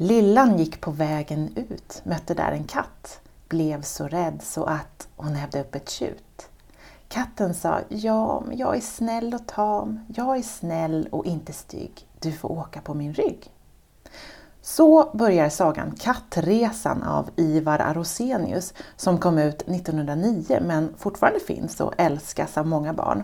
Lillan gick på vägen ut, mötte där en katt, blev så rädd så att hon hävde upp ett tjut. Katten sa, ja, jag är snäll och tam, jag är snäll och inte stygg, du får åka på min rygg. Så börjar sagan Kattresan av Ivar Arosenius som kom ut 1909 men fortfarande finns och älskas av många barn.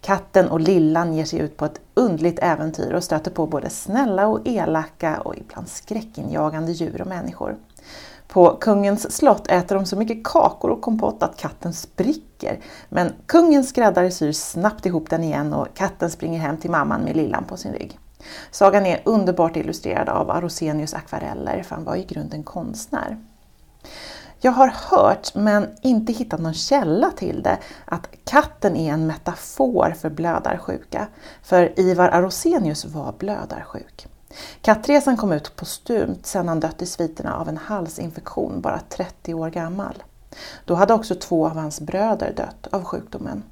Katten och Lillan ger sig ut på ett undligt äventyr och stöter på både snälla och elaka och ibland skräckinjagande djur och människor. På kungens slott äter de så mycket kakor och kompott att katten spricker. Men kungens skräddare syr snabbt ihop den igen och katten springer hem till mamman med Lillan på sin rygg. Sagan är underbart illustrerad av Arosenius akvareller, för han var i grunden konstnär. Jag har hört, men inte hittat någon källa till det, att katten är en metafor för blödarsjuka. För Ivar Arosenius var blödarsjuk. Kattresan kom ut postumt sedan han dött i sviterna av en halsinfektion, bara 30 år gammal. Då hade också två av hans bröder dött av sjukdomen.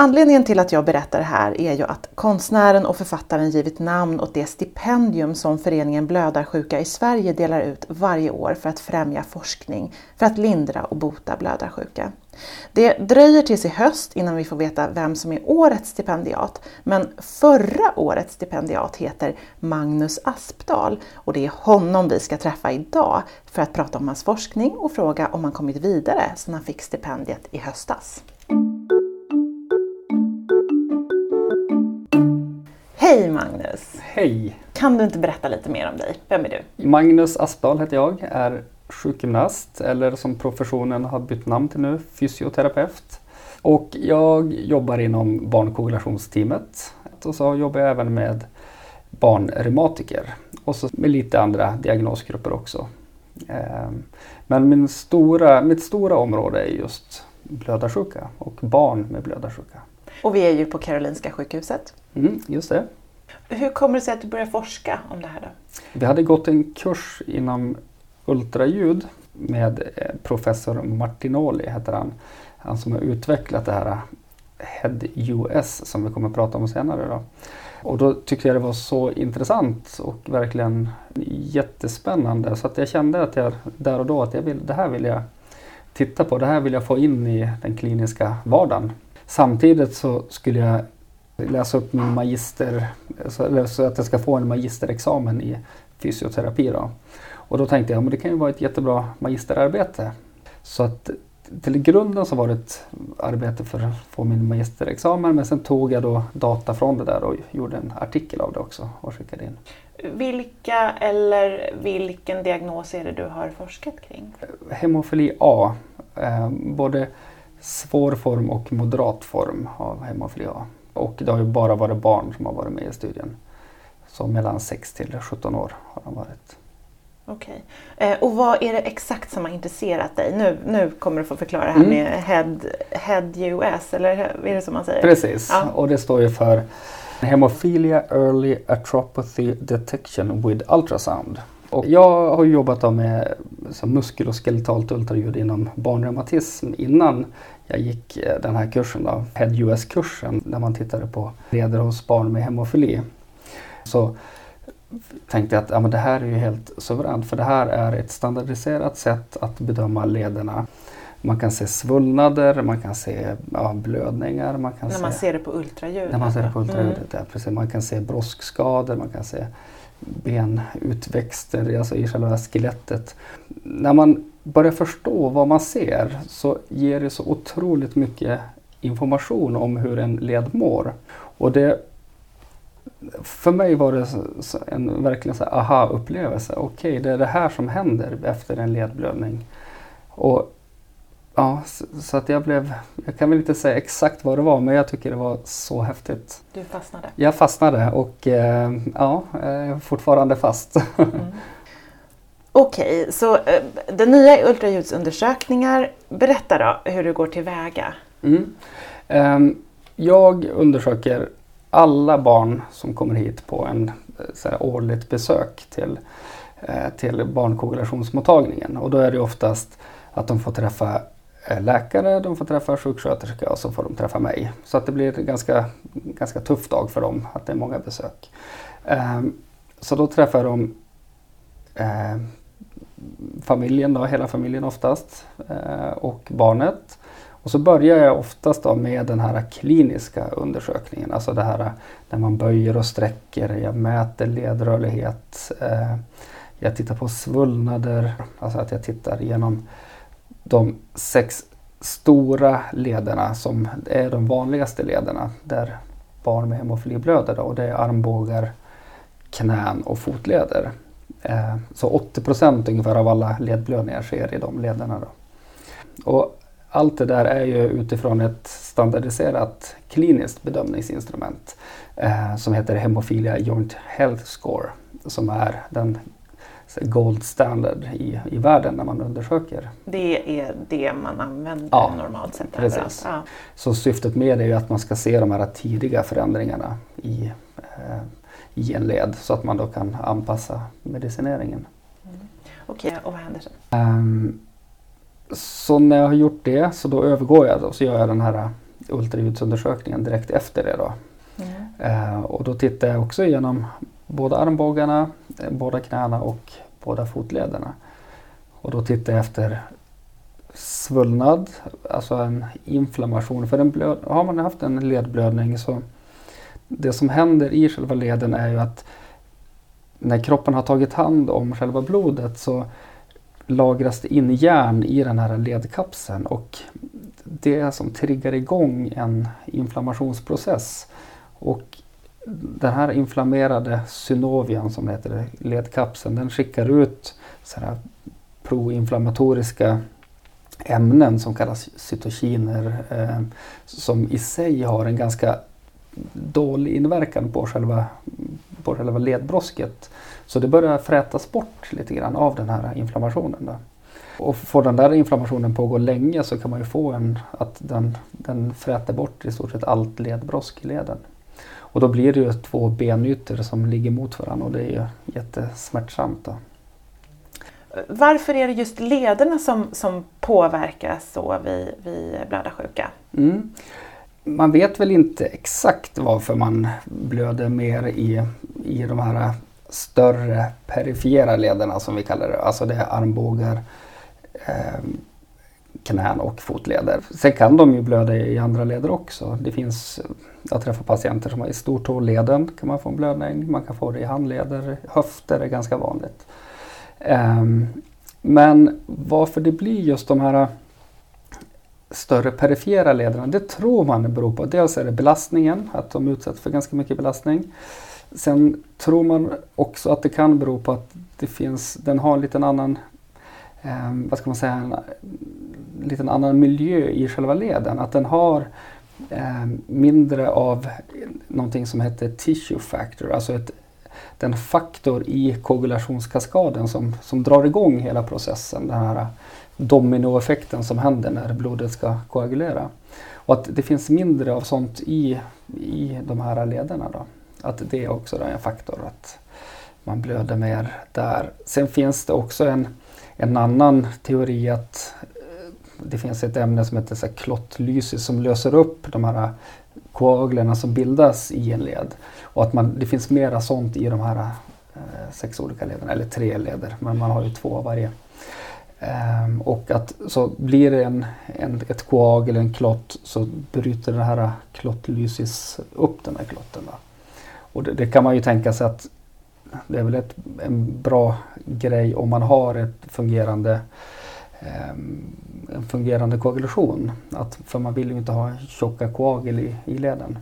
Anledningen till att jag berättar det här är ju att konstnären och författaren givit namn åt det stipendium som föreningen Blödarsjuka i Sverige delar ut varje år för att främja forskning för att lindra och bota blödarsjuka. Det dröjer tills i höst innan vi får veta vem som är årets stipendiat, men förra årets stipendiat heter Magnus Aspdal och det är honom vi ska träffa idag för att prata om hans forskning och fråga om han kommit vidare sedan han fick stipendiet i höstas. Hej Magnus! Hej! Kan du inte berätta lite mer om dig? Vem är du? Magnus Aspdal heter jag, är sjukgymnast eller som professionen har bytt namn till nu, fysioterapeut. Och jag jobbar inom barnkoagulationsteamet och så jobbar jag även med barnreumatiker och så med lite andra diagnosgrupper också. Ehm, men min stora, mitt stora område är just blödarsjuka och barn med blödarsjuka. Och vi är ju på Karolinska sjukhuset. Mm, just det. Hur kommer det sig att du började forska om det här då? Vi hade gått en kurs inom ultraljud med eh, professor Martinoli, heter han. Han som har utvecklat det här eh, HEAD US som vi kommer att prata om senare. Då. Och då tyckte jag det var så intressant och verkligen jättespännande så att jag kände att jag där och då att jag vill, det här vill jag titta på, det här vill jag få in i den kliniska vardagen. Samtidigt så skulle jag läsa upp min magister, så, att jag ska få en magisterexamen i fysioterapi. Då. Och då tänkte jag att det kan ju vara ett jättebra magisterarbete. Så att till grunden så var det ett arbete för att få min magisterexamen men sen tog jag då data från det där och gjorde en artikel av det också och skickade in. Vilka eller vilken diagnos är det du har forskat kring? Hemofili A, eh, både svår form och moderat form av hemofili A. Och det har ju bara varit barn som har varit med i studien. Så mellan 6 till 17 år har de varit. Okej. Okay. Eh, och vad är det exakt som har intresserat dig? Nu, nu kommer du få förklara det här mm. med head, head US, eller är det så man säger? Precis, ja. och det står ju för Hemophilia Early Atropathy Detection with Ultrasound. Och jag har jobbat med muskel och skeletalt ultraljud inom barnreumatism innan jag gick eh, den här kursen, då, Head US-kursen, där man tittade på leder hos barn med hemofili. Så tänkte jag att ja, men det här är ju helt suveränt för det här är ett standardiserat sätt att bedöma lederna. Man kan se svullnader, man kan se ja, blödningar. Man kan när se, man ser det på ultraljud? När man ser det på ultraljudet, mm. ja, precis. Man kan se broskskador, man kan se benutväxter alltså i själva skelettet. När man börjar förstå vad man ser så ger det så otroligt mycket information om hur en led mår. Och det, för mig var det en verkligen så aha-upplevelse. Okej, okay, det är det här som händer efter en ledblödning. Och Ja, så, att jag blev, jag kan väl inte säga exakt vad det var men jag tycker det var så häftigt. Du fastnade? Jag fastnade och eh, ja, jag är fortfarande fast. Mm. Okej, okay, så eh, den nya ultraljudsundersökningar, berätta då hur du går tillväga. Mm. Eh, jag undersöker alla barn som kommer hit på en eh, så här, årligt besök till, eh, till barnkoagulationsmottagningen och då är det oftast att de får träffa eh, läkare, de får träffa sjuksköterska och så får de träffa mig. Så att det blir en ganska, ganska tuff dag för dem, att det är många besök. Ehm, så då träffar de eh, familjen, då, hela familjen oftast, eh, och barnet. Och så börjar jag oftast då med den här kliniska undersökningen, alltså det här eh, när man böjer och sträcker, jag mäter ledrörlighet, eh, jag tittar på svullnader, alltså att jag tittar igenom de sex stora lederna som är de vanligaste lederna där barn med hemofili blöder. Då, och det är armbågar, knän och fotleder. Eh, så 80 procent ungefär av alla ledblödningar sker i de lederna. Då. Och allt det där är ju utifrån ett standardiserat kliniskt bedömningsinstrument eh, som heter Hemofilia Joint Health Score som är den gold standard i, i världen när man undersöker. Det är det man använder ja, normalt sett? Precis. Ja. Så syftet med det är att man ska se de här tidiga förändringarna i, eh, i en led så att man då kan anpassa medicineringen. Mm. Okej, okay, och vad händer sen? Um, så när jag har gjort det så då övergår jag och så gör jag den här ultraljudsundersökningen direkt efter det. Då. Mm. Uh, och då tittar jag också igenom båda armbågarna, eh, båda knäna och båda fotlederna. Och då tittar jag efter svullnad, alltså en inflammation. För en blöd, har man haft en ledblödning så det som händer i själva leden är ju att när kroppen har tagit hand om själva blodet så lagras det in järn i den här ledkapseln och det som triggar igång en inflammationsprocess. Och den här inflammerade synovian som heter ledkapseln den skickar ut sådana proinflammatoriska ämnen som kallas cytokiner eh, som i sig har en ganska dålig inverkan på själva, på själva ledbrosket. Så det börjar frätas bort lite grann av den här inflammationen. Då. Och får den där inflammationen pågå länge så kan man ju få en, att den, den fräter bort i stort sett allt ledbrosk i leden. Och då blir det ju två benytor som ligger mot varandra och det är ju jättesmärtsamt. Då. Varför är det just lederna som, som påverkas så vid, vid blödarsjuka? Mm. Man vet väl inte exakt varför man blöder mer i, i de här större perifera lederna som vi kallar det. Alltså det är armbågar, eh, knän och fotleder. Sen kan de ju blöda i andra leder också. Det finns, jag träffar patienter som har i stortåleden kan man få en blödning. Man kan få det i handleder, höfter är ganska vanligt. Eh, men varför det blir just de här större perifera lederna, det tror man beror på. Dels är det belastningen, att de utsätts för ganska mycket belastning. Sen tror man också att det kan bero på att det finns, den har en liten annan, eh, vad ska man säga, en, liten annan miljö i själva leden. Att den har eh, mindre av någonting som heter tissue factor, alltså ett, den faktor i koagulationskaskaden som, som drar igång hela processen. Den här dominoeffekten som händer när blodet ska koagulera. Och att det finns mindre av sånt i, i de här lederna. Då. Att det är också en faktor att man blöder mer där. Sen finns det också en, en annan teori att eh, det finns ett ämne som heter klottlysis som löser upp de här koaglerna som bildas i en led. Och att man, det finns mera sånt i de här eh, sex olika lederna, eller tre leder, men man har ju två av varje. Um, och att så blir det en, en, ett koagel, en klott, så bryter den här klottlysis upp den här klotten. Va? Och det, det, kan man ju tänka sig att det är väl ett, en bra grej om man har ett fungerande eh, Ehm, en fungerande koagulation. Att, för man vill ju inte ha tjocka koagel i, i leden.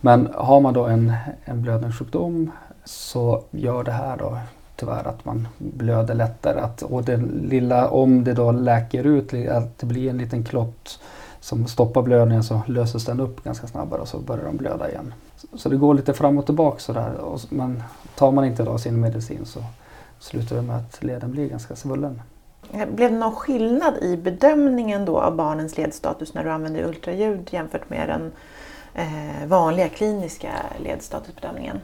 Men har man då en, en blödningssjukdom så gör det här då tyvärr att man blöder lättare. Att, och det lilla, om det då läker ut, att det blir en liten klott som stoppar blödningen så löses den upp ganska snabbare och så börjar de blöda igen. Så det går lite fram och tillbaka sådär. Men tar man inte då sin medicin så slutar det med att leden blir ganska svullen. Blev det någon skillnad i bedömningen då av barnens ledstatus när du använder ultraljud jämfört med den eh, vanliga kliniska ledstatusbedömningen?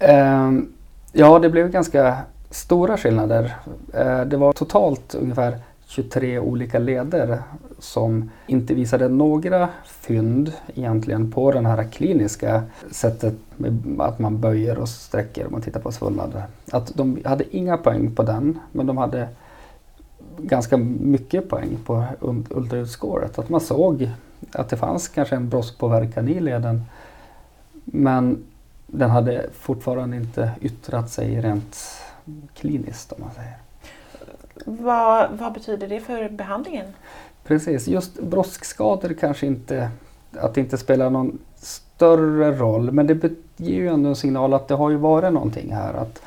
Um, ja, det blev ganska stora skillnader. Eh, det var totalt ungefär 23 olika leder som inte visade några fynd egentligen på det här kliniska sättet med att man böjer och sträcker om man tittar på svullnader. Att de hade inga poäng på den men de hade ganska mycket poäng på ultraljudsscoret. Att man såg att det fanns kanske en broskpåverkan i leden men den hade fortfarande inte yttrat sig rent kliniskt om man säger. Vad, vad betyder det för behandlingen? Precis, just broskskador kanske inte, att det inte spelar någon större roll men det ger ju ändå en signal att det har ju varit någonting här. Att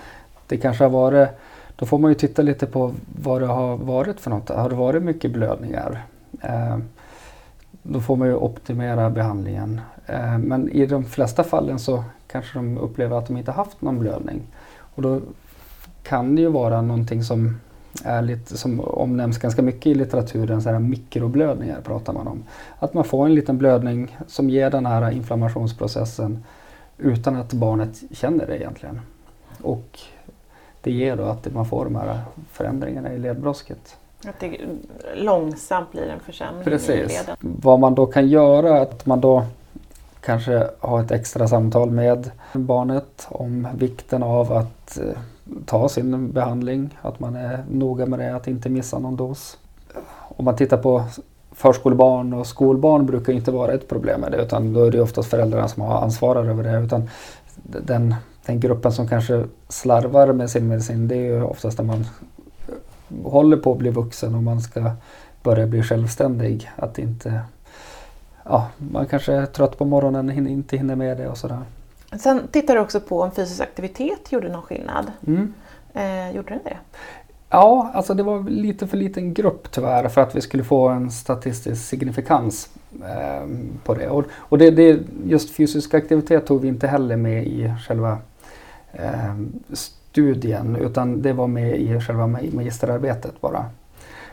det kanske har varit, då får man ju titta lite på vad det har varit för något. Har det varit mycket blödningar? Eh, då får man ju optimera behandlingen. Eh, men i de flesta fallen så kanske de upplever att de inte haft någon blödning. Och då kan det ju vara någonting som är lite, som omnämns ganska mycket i litteraturen, så här mikroblödningar pratar man om. Att man får en liten blödning som ger den här inflammationsprocessen utan att barnet känner det egentligen. Och det ger då att man får de här förändringarna i ledbrosket. Att det långsamt blir en försämring Precis. i leden. Vad man då kan göra, att man då kanske har ett extra samtal med barnet om vikten av att eh, ta sin behandling. Att man är noga med det, att inte missa någon dos. Om man tittar på förskolebarn och skolbarn brukar inte vara ett problem med det utan då är det oftast föräldrarna som har ansvarar över det. Utan den, den gruppen som kanske slarvar med sin medicin det är ju oftast när man håller på att bli vuxen och man ska börja bli självständig. Att inte, ja, man kanske är trött på morgonen, inte hinner med det och sådär. Sen tittar du också på om fysisk aktivitet gjorde någon skillnad. Mm. Eh, gjorde den det? Ja, alltså det var lite för liten grupp tyvärr för att vi skulle få en statistisk signifikans eh, på det. Och, och det, det, just fysisk aktivitet tog vi inte heller med i själva Eh, studien utan det var med i själva magisterarbetet bara.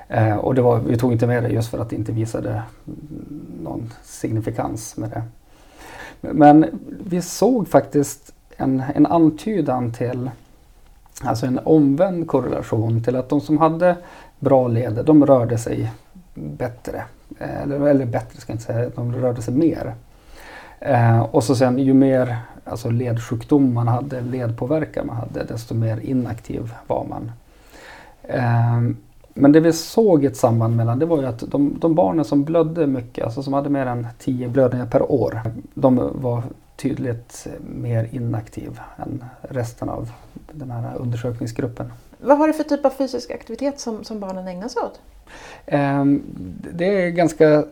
Eh, och det var, vi tog inte med det just för att det inte visade någon signifikans med det. Men vi såg faktiskt en, en antydan till, alltså en omvänd korrelation till att de som hade bra leder, de rörde sig bättre. Eh, eller, eller bättre ska jag inte säga, de rörde sig mer. Eh, och så sen ju mer alltså ledsjukdom man hade, ledpåverkan man hade, desto mer inaktiv var man. Eh, men det vi såg ett samband mellan det var ju att de, de barnen som blödde mycket, alltså som hade mer än 10 blödningar per år, de var tydligt mer inaktiv än resten av den här undersökningsgruppen. Vad var det för typ av fysisk aktivitet som, som barnen ägnade sig åt? Um, det är ganska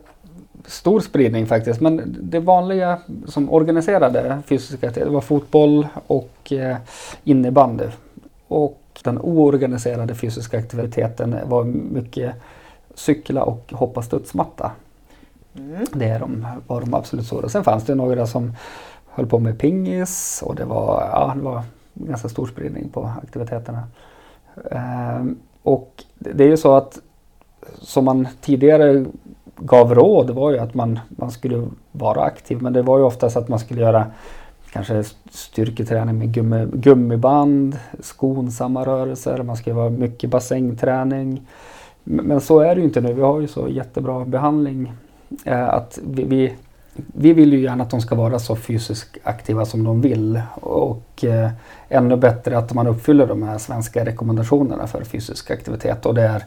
stor spridning faktiskt men det vanliga som organiserade fysisk aktivitet var fotboll och eh, innebandy. Och den oorganiserade fysiska aktiviteten var mycket cykla och hoppa studsmatta. Mm. Det är de, var de absolut stora. Sen fanns det några som höll på med pingis och det var, ja, det var ganska stor spridning på aktiviteterna. Ehm, och det är ju så att som man tidigare gav råd var ju att man, man skulle vara aktiv. Men det var ju oftast att man skulle göra kanske styrketräning med gummi, gummiband, skonsamma rörelser, man skulle vara mycket bassängträning. Men så är det ju inte nu, vi har ju så jättebra behandling. Eh, att vi, vi, vi, vill ju gärna att de ska vara så fysiskt aktiva som de vill. Och eh, ännu bättre att man uppfyller de här svenska rekommendationerna för fysisk aktivitet. Och det är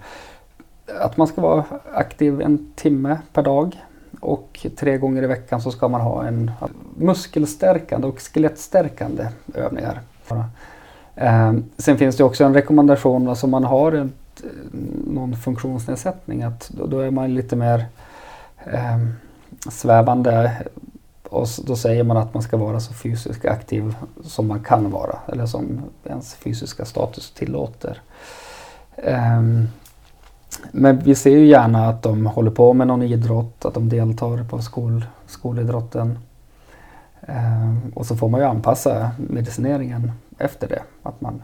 att man ska vara aktiv en timme per dag och tre gånger i veckan så ska man ha en muskelstärkande och skelettstärkande övningar. Eh, sen finns det också en rekommendation, alltså om man har en, eh, någon funktionsnedsättning, att då, då är man lite mer eh, svävande och då säger man att man ska vara så fysiskt aktiv som man kan vara eller som ens fysiska status tillåter. Um, men vi ser ju gärna att de håller på med någon idrott, att de deltar på skol, skolidrotten. Eh, och så får man ju anpassa medicineringen efter det. Att man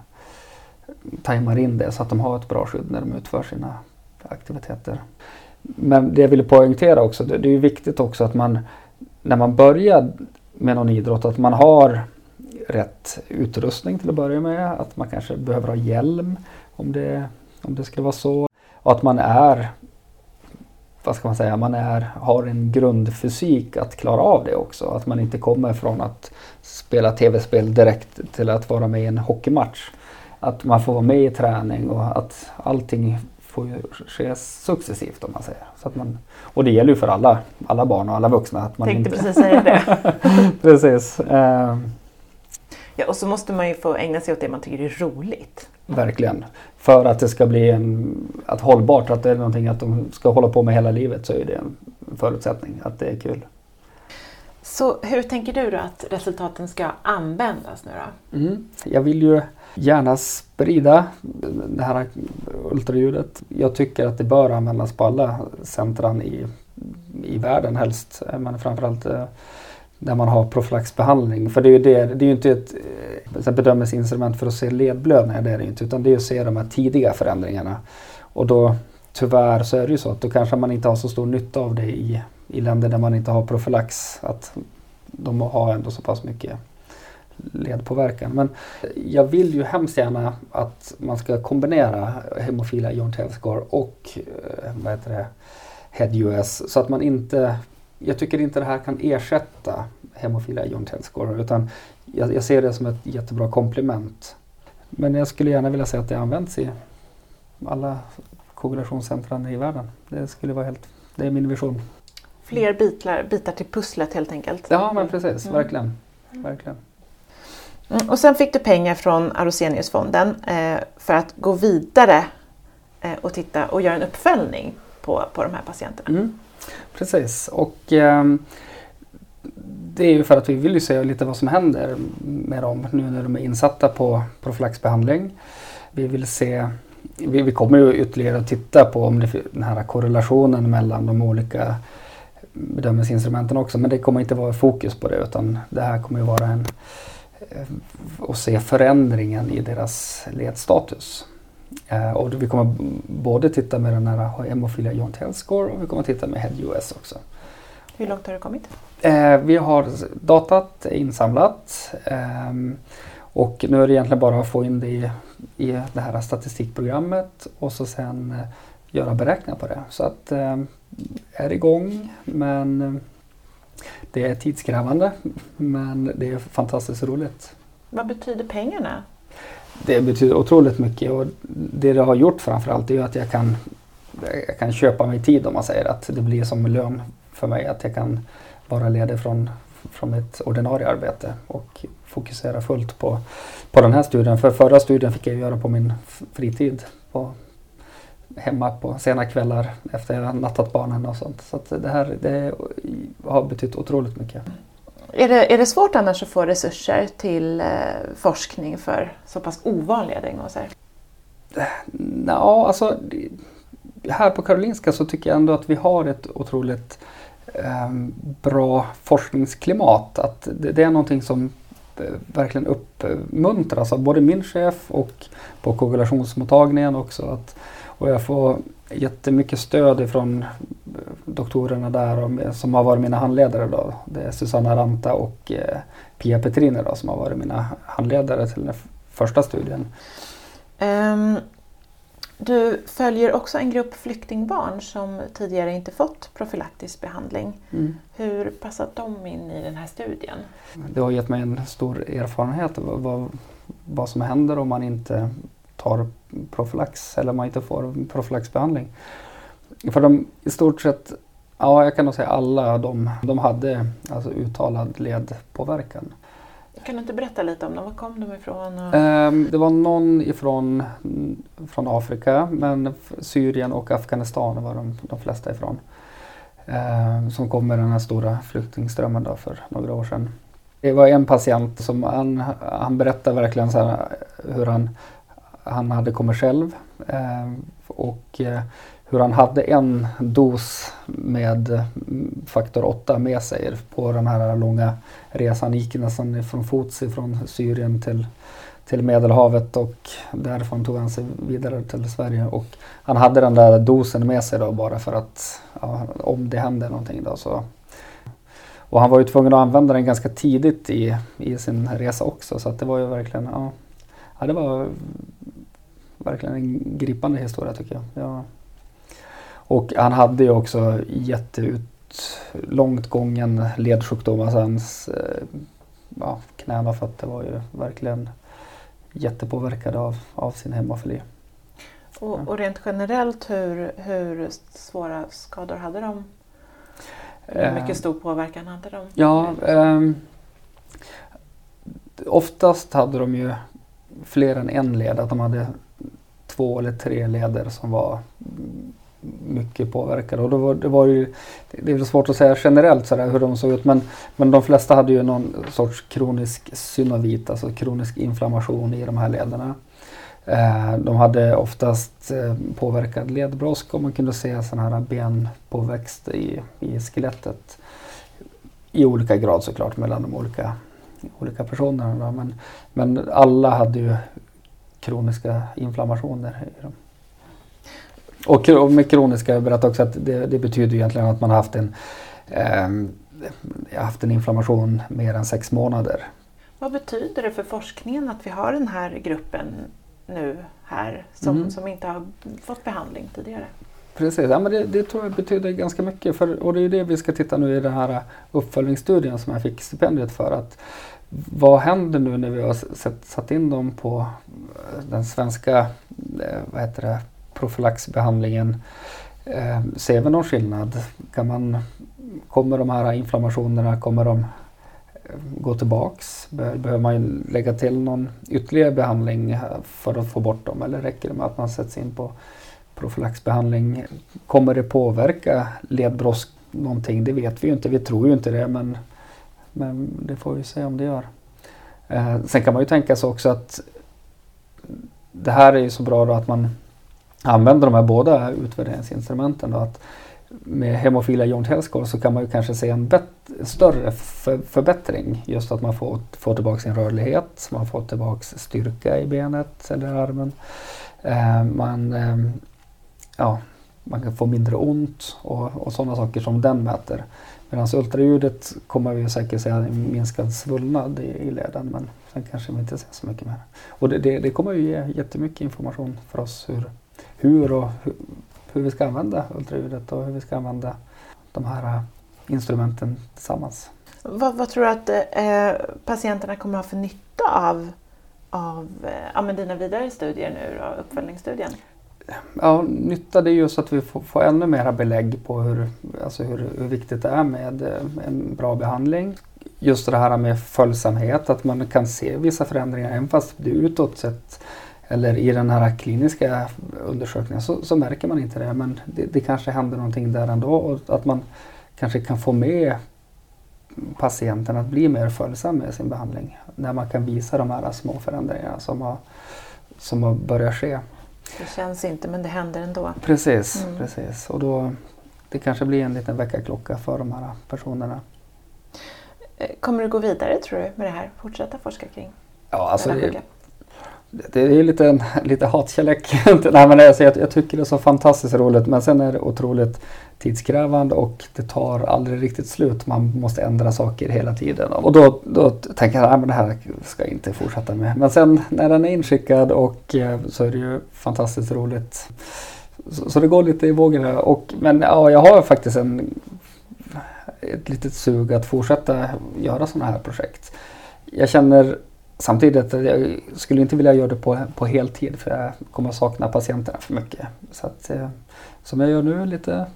tajmar in det så att de har ett bra skydd när de utför sina aktiviteter. Men det jag ville poängtera också, det, det är ju viktigt också att man när man börjar med någon idrott att man har rätt utrustning till att börja med. Att man kanske behöver ha hjälm om det, om det skulle vara så. Och att man är vad ska man säga, man är, har en grundfysik att klara av det också. Att man inte kommer från att spela tv-spel direkt till att vara med i en hockeymatch. Att man får vara med i träning och att allting får ske successivt om man säger. Så att man, och det gäller ju för alla, alla barn och alla vuxna. Att man Tänkte inte... precis säga det. precis. Uh... Ja, och så måste man ju få ägna sig åt det man tycker är roligt. Verkligen. För att det ska bli en, att hållbart, att det är någonting att de ska hålla på med hela livet så är det en förutsättning att det är kul. Så hur tänker du då att resultaten ska användas nu då? Mm. Jag vill ju gärna sprida det här ultraljudet. Jag tycker att det bör användas på alla centran i, i världen helst. Men framförallt eh, där man har profylaxbehandling. För det är ju, det, det är ju inte ett, eh, bedömningsinstrument för att se ledblödningar, det är det inte. Utan det är att se de här tidiga förändringarna. Och då tyvärr så är det ju så att då kanske man inte har så stor nytta av det i, i länder där man inte har profylax. Att de har ändå så pass mycket ledpåverkan. Men jag vill ju hemskt gärna att man ska kombinera hemofila joint health score och eh, vad heter det, HEAD-US så att man inte jag tycker inte det här kan ersätta hemofila John Telscore utan jag, jag, ser det som ett jättebra komplement. Men jag skulle gärna vilja säga att det används i alla koagulationscentran i världen. Det skulle vara helt, det är min vision. Fler bitar, bitar till pusslet helt enkelt. Ja men precis, mm. verkligen. verkligen. Mm, och sen fick du pengar från Aroseniusfonden eh, för att gå vidare eh, och titta och göra en uppföljning på, på de här patienterna. Mm. Precis och eh, det är ju för att vi vill ju se lite vad som händer med dem nu när de är insatta på profylaxbehandling. Vi vill se vi, vi kommer ju ytterligare att titta på om det, den här korrelationen mellan de olika bedömningsinstrumenten också men det kommer inte vara fokus på det utan det här kommer ju vara en eh, att se förändringen i deras ledstatus. Eh, och vi kommer både titta med den här hemofilia John Tell score och vi kommer titta med Head US också. Hur långt har du kommit? Eh, vi har datat insamlat eh, och nu är det egentligen bara att få in det i, i det här statistikprogrammet och så sen eh, göra beräkningar på det. Så att är igång men det är tidskrävande men det är fantastiskt roligt. Vad betyder pengarna? Det betyder otroligt mycket och det det har gjort framförallt är att jag kan, jag kan köpa mig tid om man säger att det blir som lön för mig att jag kan vara ledig från, från mitt ordinarie arbete och fokusera fullt på, på den här studien. För förra studien fick jag göra på min fritid på, hemma på sena kvällar efter jag nattat barnen och sånt. Så det här det har betytt otroligt mycket. Är det, är det svårt annars att få resurser till eh, forskning för så pass ovanliga diagnoser? Ja, alltså här på Karolinska så tycker jag ändå att vi har ett otroligt eh, bra forskningsklimat. Att det, det är någonting som eh, verkligen uppmuntras av både min chef och på koagulationsmottagningen också. Att, och jag får jättemycket stöd ifrån doktorerna där och, som har varit mina handledare. Då. Det är Susanna Ranta och eh, Pia Petrine då, som har varit mina handledare till den första studien. Um, du följer också en grupp flyktingbarn som tidigare inte fått profylaktisk behandling. Mm. Hur passar de in i den här studien? Det har gett mig en stor erfarenhet av vad, vad som händer om man inte tar profylax eller man inte får profylaxbehandling. För de i stort sett, ja jag kan nog säga alla de, de hade alltså uttalad ledpåverkan. Kan du inte berätta lite om dem? Var kom de ifrån? Och... Um, det var någon ifrån från Afrika men Syrien och Afghanistan var de, de flesta ifrån. Um, som kom med den här stora flyktingströmmen då för några år sedan. Det var en patient som han, han berättade verkligen så hur han, han hade kommit själv eh, och eh, hur han hade en dos med mm, faktor 8 med sig på den här långa resan. Han gick nästan från fots från Syrien till, till Medelhavet och därifrån tog han sig vidare till Sverige. Och han hade den där dosen med sig då bara för att ja, om det hände någonting då så. Och han var ju tvungen att använda den ganska tidigt i, i sin resa också så att det var ju verkligen, ja, ja det var verkligen en gripande historia tycker jag. Ja. Och han hade ju också jätteut långt gången ledsjukdom. Alltså hans eh, ja, knän och fötter var ju verkligen jättepåverkade av, av sin hemofili. Och, och rent generellt, hur, hur svåra skador hade de? Hur eh, mycket stor påverkan hade de? Ja, eh, oftast hade de ju fler än en led. Att de hade två eller tre leder som var mycket påverkade. Och då var, det, var ju, det är väl svårt att säga generellt sådär hur de såg ut men, men de flesta hade ju någon sorts kronisk synovit, alltså kronisk inflammation i de här lederna. Eh, de hade oftast eh, påverkad ledbrosk och man kunde se sådana här benpåväxt i, i skelettet. I olika grad såklart mellan de olika, olika personerna. Men, men alla hade ju kroniska inflammationer i dem. Och, och med kroniska, jag berättade också att det, det, betyder egentligen att man har haft en, eh, haft en inflammation mer än sex månader. Vad betyder det för forskningen att vi har den här gruppen nu här som, mm. som inte har fått behandling tidigare? Precis, ja, men det, det, tror jag betyder ganska mycket. För, och det är det vi ska titta nu i den här uppföljningsstudien som jag fick stipendiet för. Att vad händer nu när vi har satt, satt in dem på eh, den svenska eh, vad heter det, profylaxbehandlingen. Eh, ser vi någon skillnad? Kan man, kommer de här inflammationerna, kommer de eh, gå tillbaks? Behöver man lägga till någon ytterligare behandling för att få bort dem eller räcker det med att man sätts in på profylaxbehandling? Kommer det påverka ledbrosk någonting? Det vet vi ju inte. Vi tror ju inte det men, men det får vi se om det gör. Eh, sen kan man ju tänka sig också att det här är ju så bra då att man använder de här båda utvärderingsinstrumenten. Då, att med hemofila joint health så kan man ju kanske se en större för förbättring. Just att man får, får tillbaka sin rörlighet, man får tillbaka styrka i benet eller armen. Eh, man, eh, ja, man kan få mindre ont och, och sådana saker som den mäter. Medan ultraljudet kommer vi säkert se en minskad svullnad i, i leden men sen kanske vi inte ser så mycket mer. Och det, det, det kommer ju ge jättemycket information för oss hur, hur och hur, hur vi ska använda ultraljudet och hur vi ska använda de här eh, instrumenten tillsammans. Vad, vad tror du att eh, patienterna kommer att ha för nytta av, av eh, dina vidare studier nu då, uppföljningsstudien? Ja, nytta det är just att vi får, får ännu mera belägg på hur, alltså hur, hur viktigt det är med eh, en bra behandling. Just det här med följsamhet, att man kan se vissa förändringar även fast det utåt sett eller i den här kliniska undersökningen så, så märker man inte det men det, det, kanske händer någonting där ändå och att man kanske kan få med patienten att bli mer följsam med sin behandling när man kan visa de här små förändringarna som har, som har börjat ske. Det känns inte men det händer ändå. Precis, mm. precis. och då det kanske blir en liten väckarklocka för de här personerna. Eh, kommer du gå vidare tror du med det här? Fortsätta forska kring? Ja, alltså det, är är lite, lite hatkärlek. Nej, men alltså, jag, jag, tycker det är så fantastiskt roligt men sen är det otroligt tidskrävande och det tar aldrig riktigt slut. Man måste ändra saker hela tiden. Och då, då tänker jag att det här ska jag inte fortsätta med. Men sen när den är inskickad och eh, så är det ju fantastiskt roligt. Så, så det går lite i vågorna. Och, men ja, jag har faktiskt en, ett litet sug att fortsätta göra sådana här projekt. Jag känner Samtidigt, jag skulle inte vilja göra det på, på heltid för jag kommer sakna patienterna för mycket. Så att, eh, som jag gör nu lite...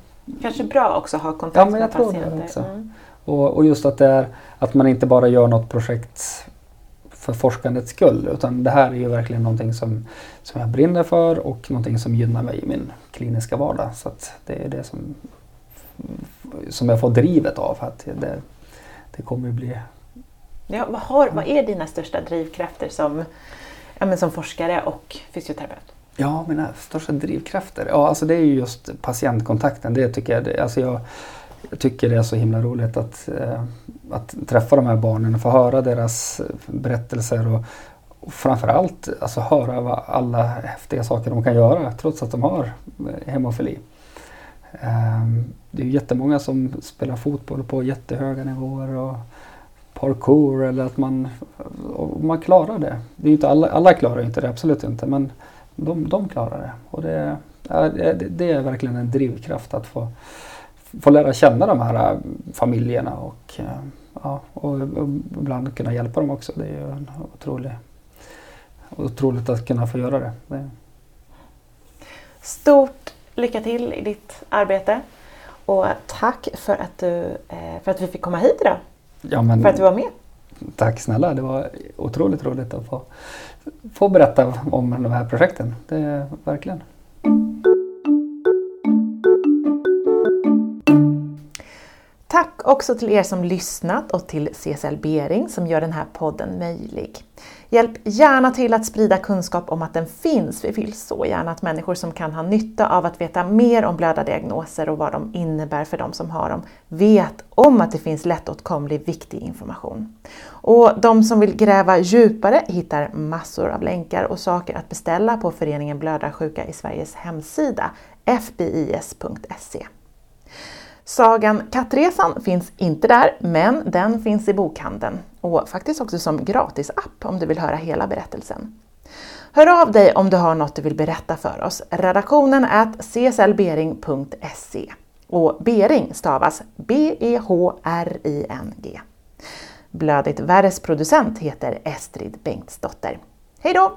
Kanske bra också att ha kontakt ja, men jag med tror patienter. Det också. Mm. Och, och, just att det är att man inte bara gör något projekt för forskandets skull utan det här är ju verkligen någonting som, som jag brinner för och någonting som gynnar mig i min kliniska vardag. Så det är det som, som jag får drivet av. Att det, det kommer ju bli Ja, vad, har, vad är dina största drivkrafter som, ja, men som forskare och fysioterapeut? Ja, mina största drivkrafter? Ja, alltså det är ju just patientkontakten. Det tycker jag, alltså jag, jag tycker det är så himla roligt att, eh, att träffa de här barnen och få höra deras berättelser och, och framförallt alltså höra vad alla häftiga saker de kan göra trots att de har eh, hemofili. Ehm, det är jättemånga som spelar fotboll på jättehöga nivåer och parkour eller att man, man klarar det. det är inte alla, alla klarar inte det, absolut inte, men de, de klarar det. Och det, det är verkligen en drivkraft att få, få lära känna de här äh, familjerna och, äh, ja, och ibland kunna hjälpa dem också. Det är ju otroligt, otroligt att kunna få göra det. det. Stort lycka till i ditt arbete och tack för att, du, äh, för att vi fick komma hit idag. Ja, men, för att du var med. Tack snälla, det var otroligt roligt att få, få berätta om de här projekten. Det verkligen. Tack också till er som lyssnat och till CSL Bering som gör den här podden möjlig. Hjälp gärna till att sprida kunskap om att den finns. Vi vill så gärna att människor som kan ha nytta av att veta mer om blödardiagnoser och vad de innebär för de som har dem, vet om att det finns lättåtkomlig viktig information. Och de som vill gräva djupare hittar massor av länkar och saker att beställa på föreningen Blödarsjuka i Sveriges hemsida, fbis.se. Sagan Kattresan finns inte där, men den finns i bokhandeln och faktiskt också som gratisapp om du vill höra hela berättelsen. Hör av dig om du har något du vill berätta för oss. Redaktionen är cslbering.se och Bering stavas B-E-H-R-I-N-G. Blödigt Värres producent heter Estrid Bengtsdotter. Hej då!